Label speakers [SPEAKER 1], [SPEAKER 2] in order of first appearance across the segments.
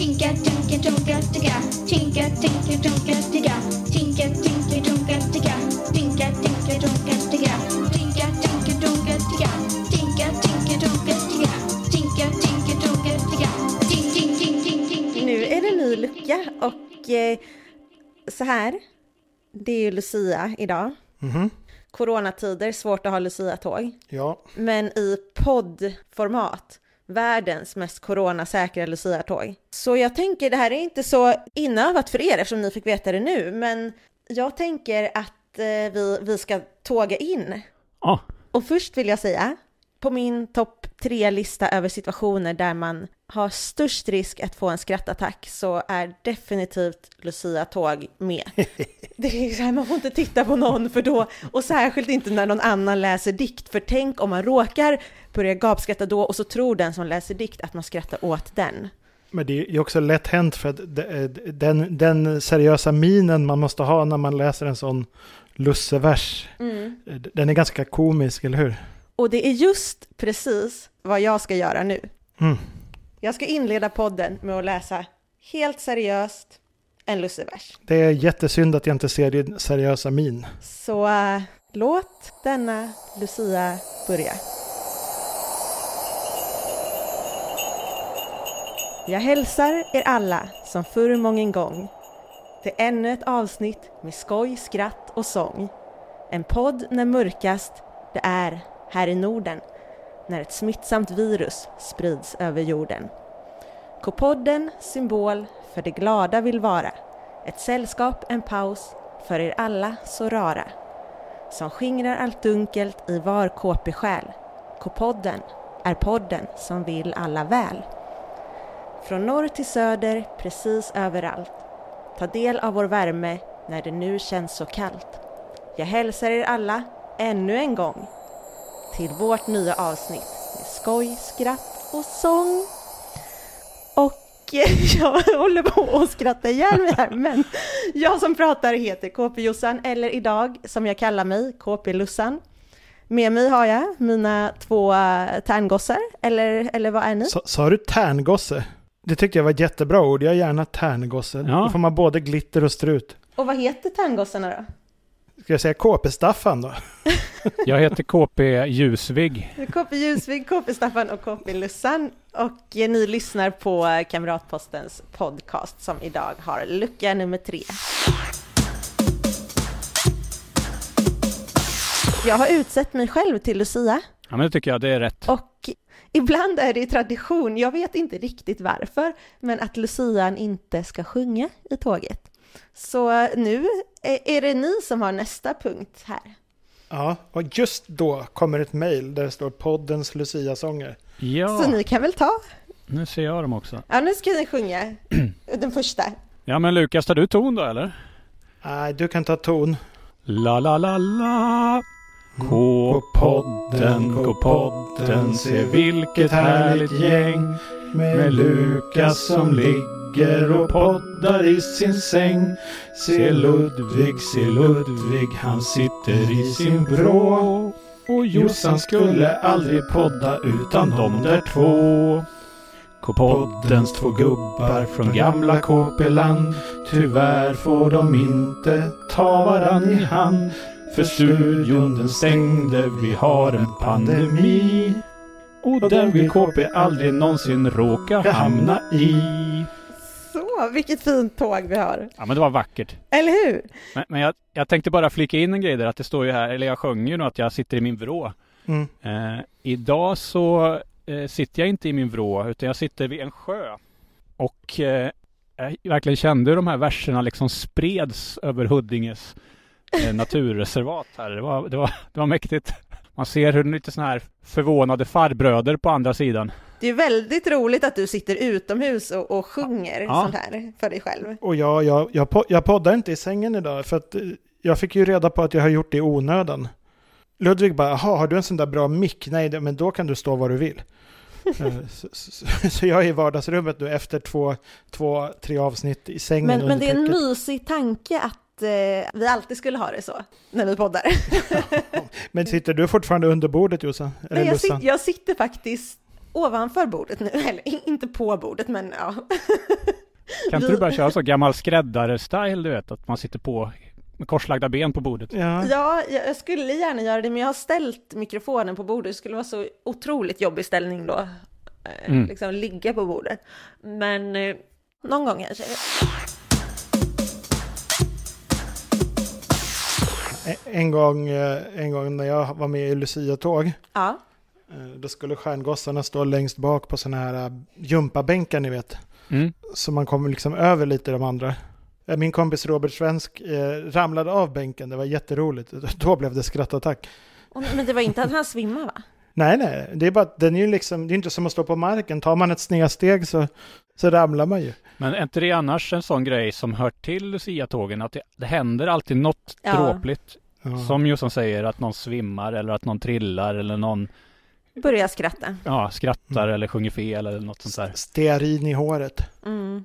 [SPEAKER 1] Tinka, tinka, tunka, ticka. Tinka, tinka, tunka, ticka. Tinka, tinka, tunka, ticka. Tinka, tinka, tunka, ticka. Tinka, tinka, tunka, ticka. Tinka, tinka, tunka, ticka. Tinka, tinka, tunka, ticka. Ting, ting, ting, ting, ting.
[SPEAKER 2] Nu är det ny lucka och eh, så här. Det är ju Lucia idag.
[SPEAKER 3] Mhm.
[SPEAKER 2] Coronatider, svårt att ha Lucia-tåg.
[SPEAKER 3] Ja,
[SPEAKER 2] Men i poddformat, världens mest coronasäkra Lucia-tåg. Så jag tänker, det här är inte så inövat för er eftersom ni fick veta det nu, men jag tänker att eh, vi, vi ska tåga in.
[SPEAKER 4] Ja,
[SPEAKER 2] Och först vill jag säga, på min topp tre-lista över situationer där man har störst risk att få en skrattattack så är definitivt Lucia-tåg med. Det är så här, man får inte titta på någon för då, och särskilt inte när någon annan läser dikt, för tänk om man råkar börja gapskratta då och så tror den som läser dikt att man skrattar åt den.
[SPEAKER 3] men det är också lätt hänt för att den, den seriösa minen man måste ha när man läser en sån lussevers, den är ganska komisk, eller hur?
[SPEAKER 2] Och det är just precis vad jag ska göra nu.
[SPEAKER 3] Mm.
[SPEAKER 2] Jag ska inleda podden med att läsa helt seriöst en lussevers.
[SPEAKER 3] Det är jättesynd att jag inte ser din seriösa min.
[SPEAKER 2] Så äh, låt denna Lucia börja. Jag hälsar er alla som förr mången gång till ännu ett avsnitt med skoj, skratt och sång. En podd när mörkast det är här i Norden när ett smittsamt virus sprids över jorden. Kopodden symbol för det glada vill vara. Ett sällskap, en paus för er alla så rara. Som skingrar allt dunkelt i var KP-själ. Kopodden är podden som vill alla väl. Från norr till söder, precis överallt. Ta del av vår värme när det nu känns så kallt. Jag hälsar er alla ännu en gång till vårt nya avsnitt med skoj, skratt och sång. Och jag håller på att skratta ihjäl mig här, men jag som pratar heter KP-Jossan, eller idag som jag kallar mig, KP-Lussan. Med mig har jag mina två äh, tärngossar, eller, eller vad är ni?
[SPEAKER 3] Sa, sa du tärngosse? Det tyckte jag var ett jättebra ord. Jag är gärna tärngosse.
[SPEAKER 4] Ja.
[SPEAKER 3] Då får man både glitter och strut.
[SPEAKER 2] Och vad heter tärngossarna då?
[SPEAKER 3] Ska jag säga KP-Staffan då?
[SPEAKER 4] jag heter KP Ljusvig.
[SPEAKER 2] KP Ljusvig, KP Staffan och KP Lussan. Och eh, ni lyssnar på eh, Kamratpostens podcast som idag har lucka nummer tre. Jag har utsett mig själv till Lucia
[SPEAKER 4] Ja, men det tycker jag det är rätt.
[SPEAKER 2] och ibland är det tradition, jag vet inte riktigt varför, men att Lucian inte ska sjunga i tåget. Så eh, nu är är det ni som har nästa punkt här.
[SPEAKER 3] Ja, och just då kommer ett mejl där det står poddens Lucia-sånger.
[SPEAKER 4] Ja,
[SPEAKER 2] Så ni kan väl ta?
[SPEAKER 4] nu ser jag dem också.
[SPEAKER 2] Ja, nu ska ni sjunga den första.
[SPEAKER 4] Ja, men Lukas, tar du ton då eller?
[SPEAKER 3] Nej, du kan ta ton.
[SPEAKER 4] La, la, la, la. K-podden, K-podden, se vilket härligt gäng. Med Lukas som ligger och poddar i sin säng. Se Ludvig, se Ludvig, han sitter i sin vrå. Och Jossan skulle aldrig podda utan de där två. K-poddens två gubbar från gamla KP-land. Tyvärr får de inte ta varann i hand. För studion den stängde, vi har en pandemi. Och den vill KP aldrig någonsin råka hamna i.
[SPEAKER 2] Så, vilket fint tåg vi har.
[SPEAKER 4] Ja men det var vackert.
[SPEAKER 2] Eller hur?
[SPEAKER 4] Men, men jag, jag tänkte bara flika in en grej där att det står ju här, eller jag sjöng ju nu att jag sitter i min vrå.
[SPEAKER 3] Mm.
[SPEAKER 4] Eh, idag så eh, sitter jag inte i min vrå utan jag sitter vid en sjö. Och eh, jag verkligen kände hur de här verserna liksom spreds över Huddinges eh, naturreservat här. Det var, det, var, det var mäktigt. Man ser hur lite sådana här förvånade farbröder på andra sidan.
[SPEAKER 2] Det är väldigt roligt att du sitter utomhus och, och sjunger
[SPEAKER 4] Ja.
[SPEAKER 2] sånt här för dig själv.
[SPEAKER 3] Och jag, jag, jag, jag poddar inte i sängen idag för att eh, jag fick ju reda på att jag har gjort det i onödan. Ludvig bara, jaha, har du en sån där bra mick? Nej, men då kan du stå var du vill. Eh, så, så, så jag är i vardagsrummet nu efter två, två tre avsnitt i sängen
[SPEAKER 2] Men, men det är en mysig tanke att eh, vi alltid skulle ha det så när vi poddar.
[SPEAKER 3] Men sitter du fortfarande under bordet Jossan?
[SPEAKER 2] Nej, jag, sit, jag sitter faktiskt ovanför bordet nu, eller in- inte på bordet men ja.
[SPEAKER 4] Kan inte du bara köra så gammal skräddare-style du vet? Att man sitter på med korslagda ben på bordet.
[SPEAKER 3] Ja.
[SPEAKER 2] Ja, jag jag skulle gärna göra det men jag har ställt mikrofonen på bordet, det skulle vara så otroligt jobbig ställning då. Eh,
[SPEAKER 4] Mm.
[SPEAKER 2] Liksom ligga på bordet. Men eh, någon gång kanske.
[SPEAKER 3] En gång, eh, en gång när jag var med i Lucia-tåg,
[SPEAKER 2] Ja.
[SPEAKER 3] Eh, då skulle stjärngossarna stå längst bak på sådana här eh, gympabänkar ni vet.
[SPEAKER 4] Mm.
[SPEAKER 3] Så man kommer liksom över lite de andra. Eh, Min kompis Robert Svensk eh, ramlade av bänken, det var jätteroligt. Då blev det skrattattack.
[SPEAKER 2] Men det var inte att han svimmade va?
[SPEAKER 3] Nej, nej, det är bara den är ju liksom, det är inte som att stå på marken. Tar man ett snedsteg så, så ramlar man ju.
[SPEAKER 4] Men är inte det annars en sån grej som hör till Lucia-tågen? Att det, det händer alltid något
[SPEAKER 2] Ja.
[SPEAKER 4] dråpligt.
[SPEAKER 3] Ja.
[SPEAKER 4] Som Jossan säger, att någon svimmar eller att någon trillar eller någon
[SPEAKER 2] Börja skratta.
[SPEAKER 4] ja, skrattar
[SPEAKER 3] Mm.
[SPEAKER 4] eller sjunger fel eller något sånt där.
[SPEAKER 3] Stearin i håret.
[SPEAKER 2] Mm.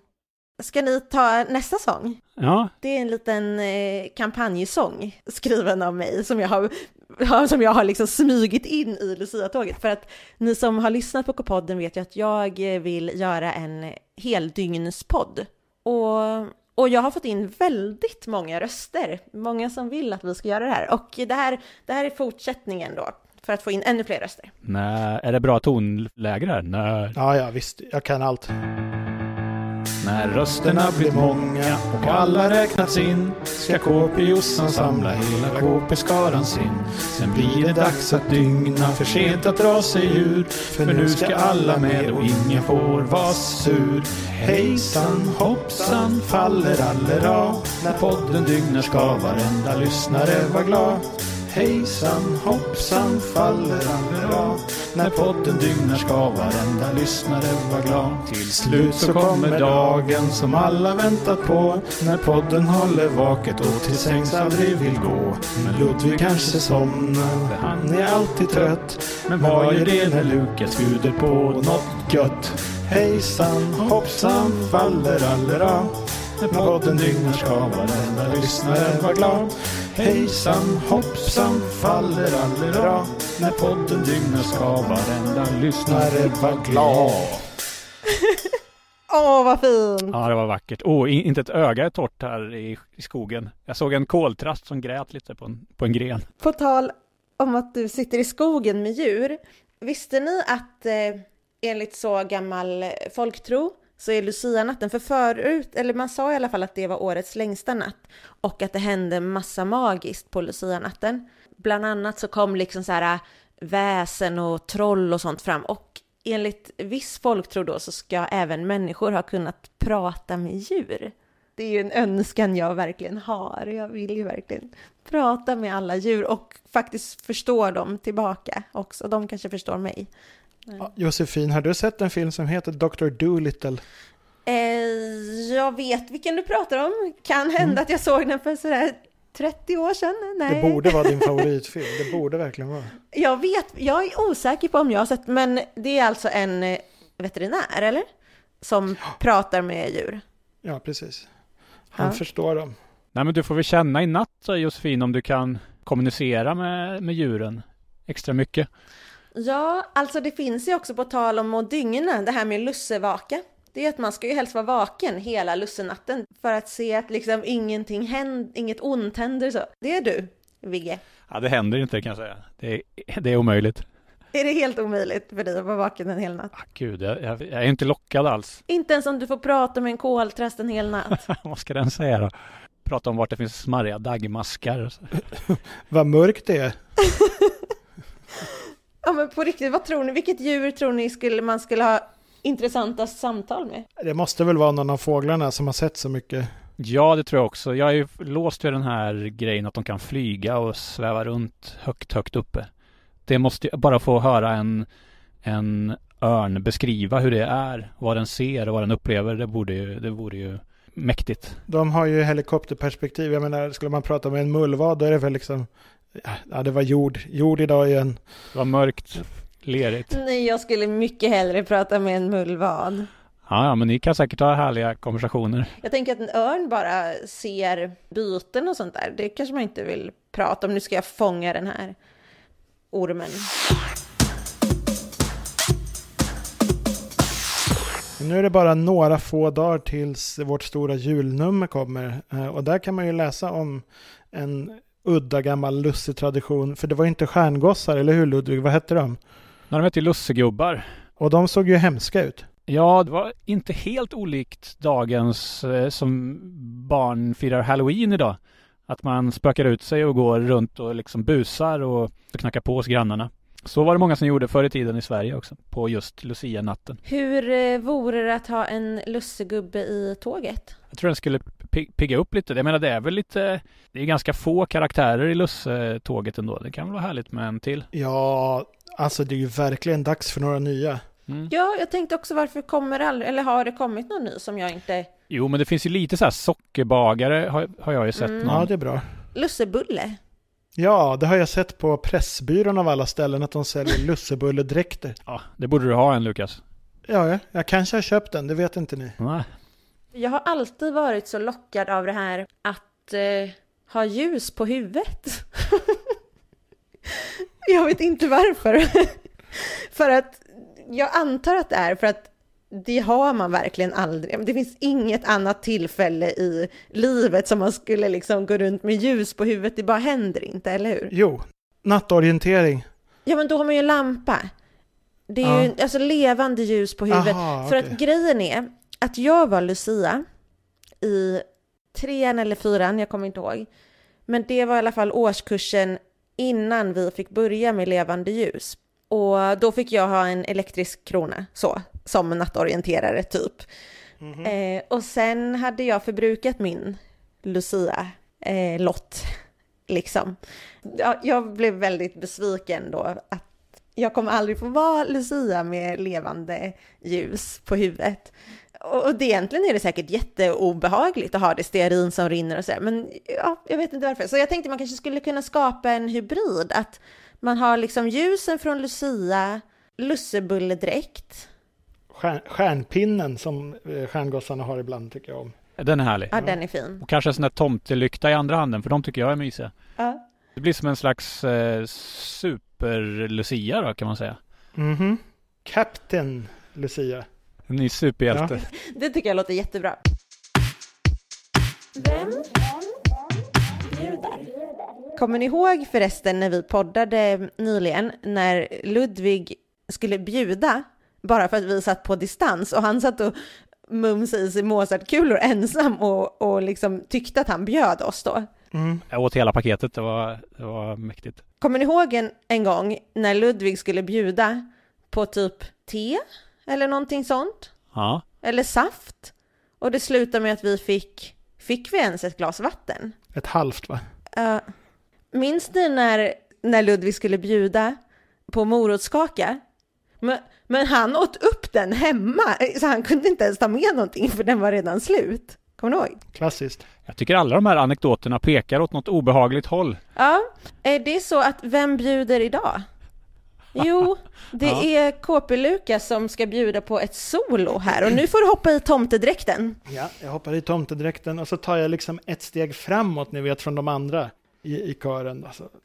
[SPEAKER 2] Ska ni ta nästa sång?
[SPEAKER 4] Ja,
[SPEAKER 2] Det är en liten eh, kampanjsång skriven av mig som jag har, som jag har liksom smugit in i Lucia-tåget. För att ni som har lyssnat på K-podden vet ju att jag vill göra en heldyggnspodd. Och, och jag har fått in väldigt många röster, många som vill att vi ska göra det här. Och det här, det här är fortsättningen då, för att få in ännu fler röster.
[SPEAKER 4] nej, är det bra tonläge där? Nej.
[SPEAKER 3] Ja, ja, visst, jag kan allt.
[SPEAKER 4] När rösterna blir många och alla räknats in ska KP-Jossan samla hela KP-skaran sin. Sen blir det dags att dygna, för sent att dra sig ur. För nu ska alla med och ingen får vara sur. Hejsan hoppsan faller allera. När podden dygnar ska varenda lyssnare vara glad. Hejsan hoppsan faller allera. När podden dygnar ska varenda lyssnare vara glad. Till slut så kommer dagen som alla väntat på. När podden håller vaket och till sängs aldrig vill gå. Men Ludvig kanske somnar, för han är alltid trött. Men vad gör det när Lukas bjuder på något gött? Hejsan hoppsan faller allra När podden dygnar ska varenda lyssnare vara glad. Hejsan hoppsan faller allera. När podden dygnar ska varenda lyssnare vara glad.
[SPEAKER 2] Åh, vad fint!
[SPEAKER 4] Ja, det var vackert. Åh, in- inte ett öga är torrt här i, i skogen. Jag såg en koltrast som grät lite på en, på en gren.
[SPEAKER 2] På tal om att du sitter i skogen med djur. Visste ni att eh, enligt så gammal eh, folktro så är Lucia-natten, för förut, eller man sa i alla fall att det var årets längsta natt och att det hände massa magiskt på Lucia-natten. Bland annat så kom liksom så här äh, väsen och troll och sånt fram och enligt viss folktro då så ska även människor ha kunnat prata med djur. Det är ju en önskan jag verkligen har. Jag vill ju verkligen prata med alla djur och faktiskt förstå dem tillbaka också. De kanske förstår mig.
[SPEAKER 3] Ja, Josefin, har du sett en film som heter Dr. Dolittle?
[SPEAKER 2] Eh, jag vet vilken du pratar om. Kan hända att jag såg den för sådär 30 år sedan. Nej.
[SPEAKER 3] Det borde vara din favoritfilm. Det borde verkligen vara.
[SPEAKER 2] Jag vet, jag är osäker på om jag har sett, men det är alltså en eh, veterinär, eller? Som pratar med djur.
[SPEAKER 3] Ja, precis. Han
[SPEAKER 2] Ja.
[SPEAKER 3] förstår dem.
[SPEAKER 4] Nej, men du får väl känna i natt så, Josefin om du kan kommunicera med, med djuren extra mycket.
[SPEAKER 2] Ja, alltså det finns ju också på tal om att dygna, det här med lussevaka. Det är att man ska ju helst vara vaken hela lussenatten för att se att liksom ingenting händer, inget ont händer så. Det är du, Vigge.
[SPEAKER 4] Ja, det händer inte kan jag säga. Det är, det är omöjligt.
[SPEAKER 2] Är det helt omöjligt för dig att vara vaken en hel natt?
[SPEAKER 4] Ah, gud, jag, jag, jag är inte lockad alls.
[SPEAKER 2] Inte ens om du får prata med en koltrast en hel natt.
[SPEAKER 4] Vad ska den säga då? Prata om vart det finns smarriga daggmaskar.
[SPEAKER 3] Vad mörkt det är.
[SPEAKER 2] Ja men på riktigt, vad tror ni? Vilket djur tror ni skulle, man skulle ha intressanta samtal med?
[SPEAKER 3] Det måste väl vara någon av fåglarna som har sett så mycket.
[SPEAKER 4] Ja, det tror jag också. Jag är ju låst vid den här grejen att de kan flyga och sväva runt högt, högt uppe. Det måste ju bara få höra en, en örn beskriva hur det är, vad den ser och vad den upplever. Det borde ju, det vore ju mäktigt.
[SPEAKER 3] De har ju helikopterperspektiv. Jag menar, skulle man prata med en mullvad då är det väl liksom... Ja, det var jord. Jord idag igen.
[SPEAKER 4] Det var mörkt, lerigt.
[SPEAKER 2] Nej, jag skulle mycket hellre prata med en mullvad.
[SPEAKER 4] Ja, ja, men ni kan säkert ha härliga konversationer.
[SPEAKER 2] Jag tänker att en örn bara ser byten och sånt där. Det kanske man inte vill prata om. Nu ska jag fånga den här ormen.
[SPEAKER 3] Men Nu är det bara några få dagar tills vårt stora julnummer kommer. Eh, Och där kan man ju läsa om en udda gammal lussetradition. För det var ju inte stjärngossar, eller hur Ludvig? Vad hette de?
[SPEAKER 4] När de hette lussegubbar.
[SPEAKER 3] Och de såg ju hemska ut.
[SPEAKER 4] Ja, det var inte helt olikt dagens eh, som barn firar halloween idag. Att man spökar ut sig och går runt och liksom busar och knackar på hos grannarna. Så var det många som gjorde förr i tiden i Sverige också, på just Lucia-natten.
[SPEAKER 2] Hur eh, vore det att ha en lussegubbe i tåget?
[SPEAKER 4] Jag tror den skulle pigga upp lite. Jag menar det är väl lite, det är ganska få karaktärer i Lusse-tåget ändå. Det kan väl vara härligt med en till.
[SPEAKER 3] Ja, alltså det är ju verkligen dags för några nya.
[SPEAKER 4] Mm.
[SPEAKER 2] Ja, jag tänkte också varför kommer det aldrig, eller har det kommit någon ny som jag inte...
[SPEAKER 4] Jo, men det finns ju lite så här sockerbagare har, har jag ju sett
[SPEAKER 2] Mm.
[SPEAKER 4] någon.
[SPEAKER 3] Ja, det är bra.
[SPEAKER 2] Lussebulle?
[SPEAKER 3] Ja, det har jag sett på Pressbyrån av alla ställen att de säljer lussebulledräkter.
[SPEAKER 4] Ja, det borde du ha en Lukas.
[SPEAKER 3] Ja, ja, jag kanske har köpt den, det vet inte ni.
[SPEAKER 4] Nej.
[SPEAKER 2] Jag har alltid varit så lockad av det här att eh, ha ljus på huvudet. jag vet inte varför. för att jag antar att det är för att det har man verkligen aldrig. Det finns inget annat tillfälle i livet som man skulle liksom gå runt med ljus på huvudet. Det bara händer inte, eller hur?
[SPEAKER 3] Jo, nattorientering.
[SPEAKER 2] Ja, men då har man ju en lampa. Det är ju
[SPEAKER 3] Ja.
[SPEAKER 2] alltså levande ljus på huvudet.
[SPEAKER 3] Aha,
[SPEAKER 2] För
[SPEAKER 3] okej.
[SPEAKER 2] att grejen är att jag var Lucia i trean eller fyran, jag kommer inte ihåg. Men det var i alla fall årskursen innan vi fick börja med levande ljus. Och då fick jag ha en elektrisk krona, så, som nattorienterare typ.
[SPEAKER 3] Mhm.
[SPEAKER 2] Eh, och sen hade jag förbrukat min Lucia-lott, liksom. Ja, jag blev väldigt besviken då att jag kommer aldrig få vara Lucia med levande ljus på huvudet. Och det, egentligen är det säkert jätteobehagligt att ha det stearin som rinner och sådär, men ja, jag vet inte varför. Så jag tänkte man kanske skulle kunna skapa en hybrid, att man har liksom ljusen från Lucia, lussebulledräkt,
[SPEAKER 3] Stjärn, stjärnpinnen som eh, stjärngossarna har ibland tycker jag om.
[SPEAKER 4] Den är härlig.
[SPEAKER 2] ja den är fin.
[SPEAKER 4] Och kanske en sån där tomtelykta i andra handen, för de tycker jag är mysiga.
[SPEAKER 2] Ja.
[SPEAKER 4] Det blir som en slags eh, super-Lucia då, kan man säga.
[SPEAKER 3] Mhm. Captain Lucia.
[SPEAKER 4] En ny superhjälte.
[SPEAKER 2] Det tycker jag låter jättebra. Vem bjuder? Kommer ni ihåg förresten när vi poddade nyligen när Ludvig skulle bjuda bara för att vi satt på distans och han satt och mumsade i sig Mozartkulor ensam och, och liksom tyckte att han bjöd oss då.
[SPEAKER 3] Mm.
[SPEAKER 4] Jag åt hela paketet, det var, det var mäktigt.
[SPEAKER 2] Kommer ni ihåg en, en gång när Ludvig skulle bjuda på typ te eller någonting sånt?
[SPEAKER 4] Ja.
[SPEAKER 2] Eller saft? Och det slutade med att vi fick, fick vi ens ett glas vatten?
[SPEAKER 3] Ett halvt va?
[SPEAKER 2] Uh, minns ni när, när Ludvig skulle bjuda på morotskaka? Men, men han åt upp den hemma, så han kunde inte ens ta med någonting för den var redan slut. Kommer ni ihåg?
[SPEAKER 3] Klassiskt.
[SPEAKER 4] Jag tycker alla de här anekdoterna pekar åt något obehagligt håll.
[SPEAKER 2] Ja, det är så att vem bjuder idag? Jo, det
[SPEAKER 4] Ja.
[SPEAKER 2] är KP Lukas som ska bjuda på ett solo här och nu får du hoppa i tomtedräkten.
[SPEAKER 3] Ja, jag hoppar i tomtedräkten och så tar jag liksom ett steg framåt, ni vet, från de andra i, i kören. Alltså.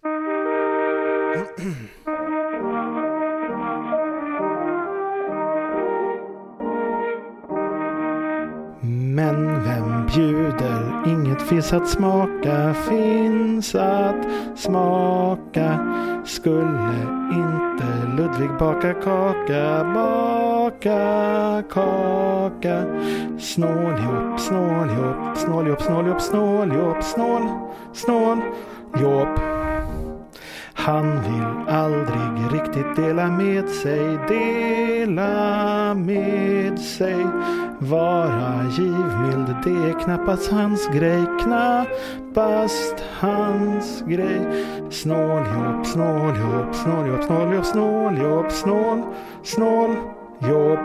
[SPEAKER 3] Men vem bjuder? Inget finns att smaka, finns att smaka. Skulle inte Ludvig baka kaka, baka kaka. Snåljåp, snåljåp, snåljåp, snåljåp, snåljåp, snål, snåljåp. Han vill aldrig riktigt dela med sig, dela med sig. Vara givmild, det är knappast hans grej, knappast hans grej. Snåljobb, snåljobb, snåljobb, snåljobb, snåljobb, snål, snåljobb.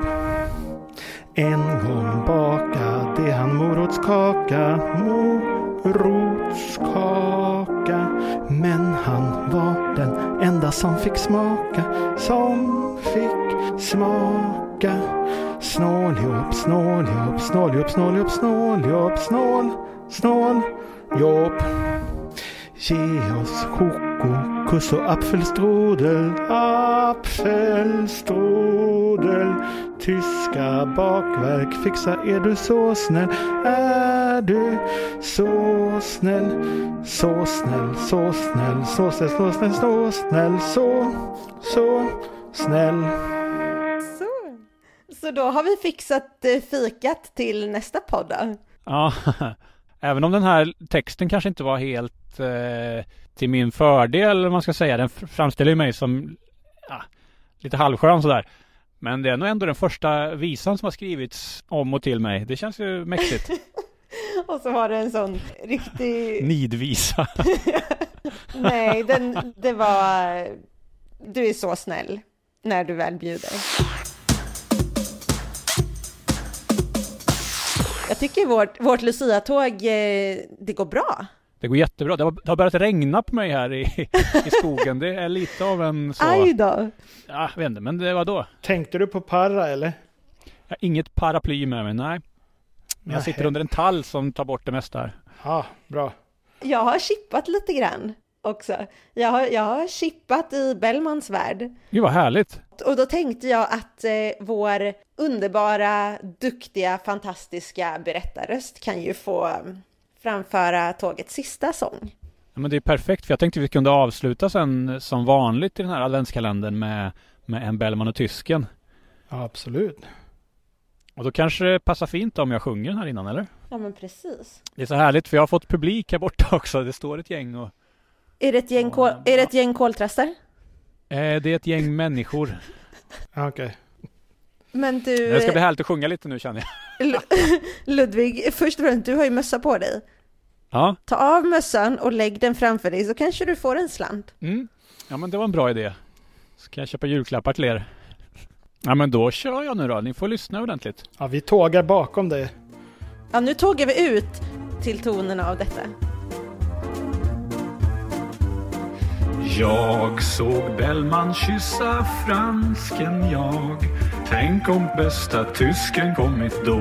[SPEAKER 3] En gång bakade han morotskaka, morotskaka. Men han var den enda som fick smaka, som fick smaka. Snåljobb, snåljobb, snåljobb, snåljobb, snåljobb, snål, snåljobb. Ge oss choko, Kuss och apfelstrudel, apfelstrudel. Tyska bakverk, fixa är du så snäll. Är du så snäll, så snäll, så snäll, så snäll, så snäll, så snäll, så, så snäll.
[SPEAKER 2] Så. Då har vi fixat eh, fikat till nästa podd då.
[SPEAKER 4] Ja, även om den här texten kanske inte var helt eh, till min fördel, om man ska säga. Den framställer ju mig som ja, lite halvskön sådär. Men det är nog ändå den första visan som har skrivits om och till mig. Det känns ju mäktigt.
[SPEAKER 2] Och så var det en sån riktig...
[SPEAKER 4] Nidvisa.
[SPEAKER 2] Nej, den, det var... Du är så snäll när du väl bjuder. Jag tycker vårt, vårt Lucia-tåg, eh, det går bra.
[SPEAKER 4] Det går jättebra. Det har, det har börjat regna på mig här i, i skogen. Det är lite av en så...
[SPEAKER 2] Aj då.
[SPEAKER 4] Ja, jag vet inte, men det var då.
[SPEAKER 3] Tänkte du på Parra eller?
[SPEAKER 4] Jag har inget paraply med mig, nej. Men jag sitter under en tall som tar bort det mesta här.
[SPEAKER 3] Ja, bra.
[SPEAKER 2] Jag har chippat lite grann också. Jag har, jag har chippat i Bellmans värld.
[SPEAKER 4] Gud vad härligt.
[SPEAKER 2] Och då tänkte jag att eh, vår underbara, duktiga, fantastiska berättarröst kan ju få mm, framföra tågets sista sång.
[SPEAKER 4] Ja, men det är perfekt, för jag tänkte vi kunde avsluta sen som vanligt i den här adventskalendern med, med en Bellman och tysken.
[SPEAKER 3] Ja, absolut.
[SPEAKER 4] Och då kanske det passar fint om jag sjunger den här innan, eller?
[SPEAKER 2] Ja, men precis.
[SPEAKER 4] Det är så härligt, för jag har fått publik här borta också. Det står ett gäng och...
[SPEAKER 2] Är det ett gäng, kol, är det ett gäng koltrastar?
[SPEAKER 4] Eh, det är ett gäng människor.
[SPEAKER 3] Ja, Okej.
[SPEAKER 2] Men du,
[SPEAKER 4] Det ska bli härligt att sjunga lite nu känner jag.
[SPEAKER 2] Lu- Ludvig, först och främst, du har ju mössa på dig.
[SPEAKER 4] Ja,
[SPEAKER 2] Ta av mössan och lägg den framför dig så kanske du får en slant.
[SPEAKER 4] mm. ja men det var en bra idé. Ska jag köpa julklappar till er? Ja men då kör jag nu då. Ni får lyssna ordentligt.
[SPEAKER 3] Ja, vi tågar bakom dig.
[SPEAKER 2] Ja, nu tågar vi ut till tonerna av detta.
[SPEAKER 4] Jag såg Bellman kyssa fransken jag. Tänk om bästa tysken kommit då.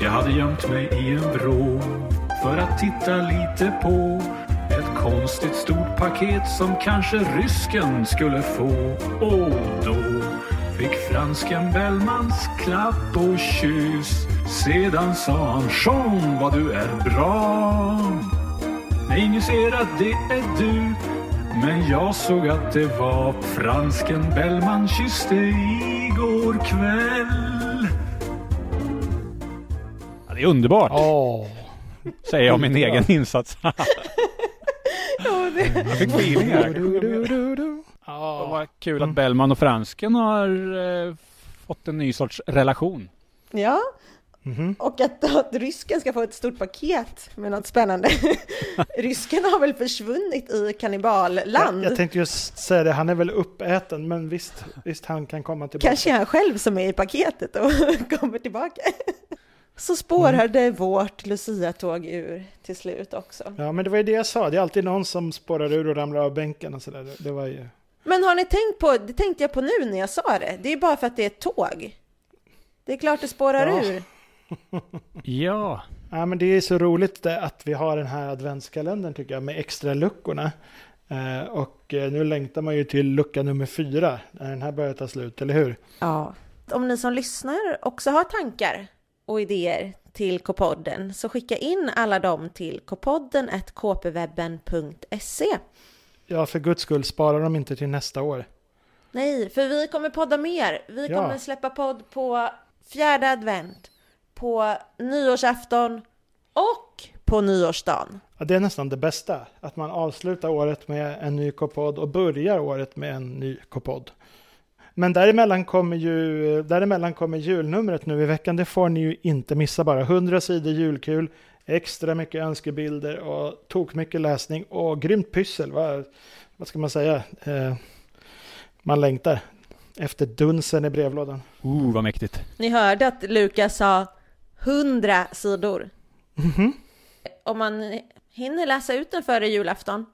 [SPEAKER 4] Jag hade gömt mig i en vrå för att titta lite på ett konstigt stort paket som kanske rysken skulle få. Och då fick fransken Bellmans klapp och kyss. Sedan sa han Jean vad du är bra ingen ser att det är du Men jag såg att det var fransken Bellman kysste igår kväll ja, Det är underbart,
[SPEAKER 3] Åh,
[SPEAKER 4] säger jag min egen insats. jag fick feeling här.
[SPEAKER 3] Ja,
[SPEAKER 4] vad kul
[SPEAKER 3] Mm.
[SPEAKER 4] att Bellman och fransken har eh, fått en ny sorts relation.
[SPEAKER 2] Ja,
[SPEAKER 3] mhm.
[SPEAKER 2] och att, att rysken ska få ett stort paket med något spännande. rysken har väl försvunnit i kanniballand?
[SPEAKER 3] jag, jag tänkte just säga det, han är väl uppäten, men visst, visst han kan komma tillbaka.
[SPEAKER 2] Kanske han själv som är i paketet och kommer tillbaka. Så spårade vårt Lucia-tåg ur till slut också.
[SPEAKER 3] Ja, men det var ju det jag sa, det är alltid någon som spårar ur och ramlar av bänken och sådär. Det var ju...
[SPEAKER 2] Men har ni tänkt på, det tänkte jag på nu när jag sa det, det är bara för att det är ett tåg. Det är klart det spårar
[SPEAKER 3] Ja.
[SPEAKER 2] ur.
[SPEAKER 4] Ja,
[SPEAKER 3] Ja, men det är så roligt det, att vi har den här adventskalendern tycker jag, med extra luckorna. Eh, och eh, nu längtar man ju till lucka nummer fyra, när den här börjar ta slut, eller hur?
[SPEAKER 2] Ja. Om ni som lyssnar också har tankar och idéer till K-podden så skicka in alla dem till kpodden kpwebben.se.
[SPEAKER 3] Ja, för guds skull, spara dem inte till nästa år.
[SPEAKER 2] Nej, för vi kommer podda mer. Vi
[SPEAKER 3] Ja.
[SPEAKER 2] kommer släppa podd på fjärde advent, på nyårsafton och på nyårsdagen.
[SPEAKER 3] Ja, det är nästan det bästa, att man avslutar året med en ny K-podd och börjar året med en ny K-podd. Men däremellan kommer ju däremellan kommer julnumret nu i veckan. Det får ni ju inte missa bara. 100 sidor julkul, extra mycket önskebilder och tok mycket läsning och grymt pyssel. Vad, vad ska man säga? Eh, man längtar efter dunsen i brevlådan.
[SPEAKER 4] uh, vad mäktigt.
[SPEAKER 2] Ni hörde att Lukas sa 100 sidor.
[SPEAKER 3] Mhm.
[SPEAKER 2] Om man hinner läsa ut den före julafton,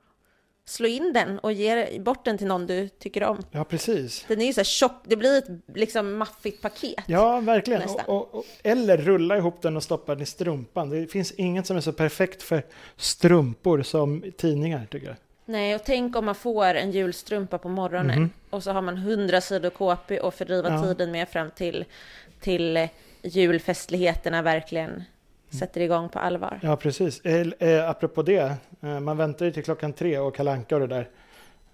[SPEAKER 2] slå in den och ge bort den till någon du tycker om.
[SPEAKER 3] Ja, precis.
[SPEAKER 2] Den är ju så här tjock, det blir ett liksom maffigt paket.
[SPEAKER 3] Ja, verkligen. Och, och, eller rulla ihop den och stoppa den i strumpan. Det finns inget som är så perfekt för strumpor som tidningar, tycker jag.
[SPEAKER 2] Nej, och tänk om man får en julstrumpa på morgonen
[SPEAKER 3] Mhm.
[SPEAKER 2] och så har man 100 sidor KP och fördriva
[SPEAKER 3] Ja.
[SPEAKER 2] tiden med fram till, till julfestligheterna verkligen sätter igång på allvar.
[SPEAKER 3] Ja, precis. Eh, eh, apropå det, eh, man väntar ju till klockan tre och Kalle Anka och det där.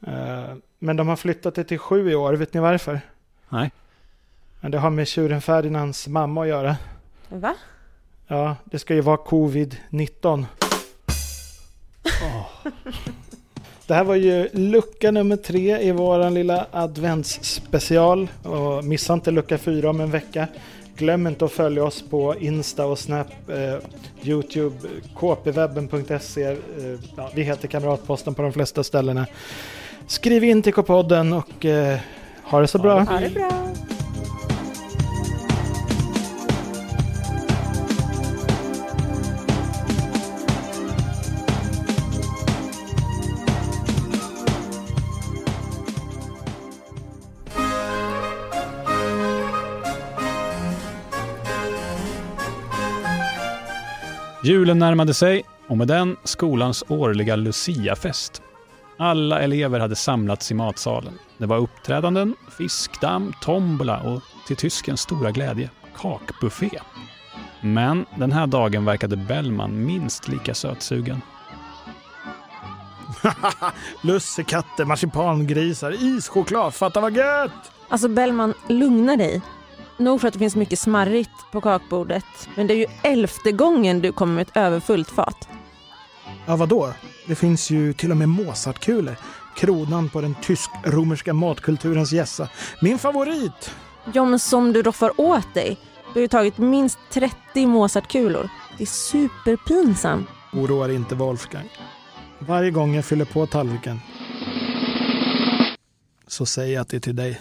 [SPEAKER 3] Eh, men de har flyttat det till sju i år, vet ni varför?
[SPEAKER 4] Nej.
[SPEAKER 3] Men det har med tjuren Ferdinands mamma att göra.
[SPEAKER 2] Va?
[SPEAKER 3] Ja, det ska ju vara covid-19. Det här var ju lucka nummer tre i våran lilla adventsspecial. Och missa inte lucka fyra om en vecka. Glöm inte att följa oss på Insta och Snap, eh, Youtube, kpwebben.se. Eh, ja, vi heter Kamratposten på de flesta ställena. Skriv in till K-podden och eh, ha det så bra.
[SPEAKER 2] Ha det bra!
[SPEAKER 4] Julen närmade sig och med den skolans årliga Luciafest. Alla elever hade samlats i matsalen. Det var uppträdanden, fiskdamm, tombola och till tyskens stora glädje kakbuffé. Men den här dagen verkade Bellman minst lika sötsugen.
[SPEAKER 3] Lussekatter, marsipangrisar, ischoklad, fatta vad gött!
[SPEAKER 2] Alltså Bellman, lugna dig. Nog för att det finns mycket smarrigt på kakbordet, men det är ju elfte gången du kommer med ett överfullt fat.
[SPEAKER 3] Ja, vadå? Det finns ju till och med Mozartkulor. Kronan på den tysk-romerska matkulturens gässa. Min favorit!
[SPEAKER 2] Ja, men som du roffar åt dig. Du har ju tagit minst 30 Mozartkulor. Det är superpinsamt.
[SPEAKER 3] Oroa dig inte Wolfgang. Varje gång jag fyller på tallriken så säger jag att det är till dig.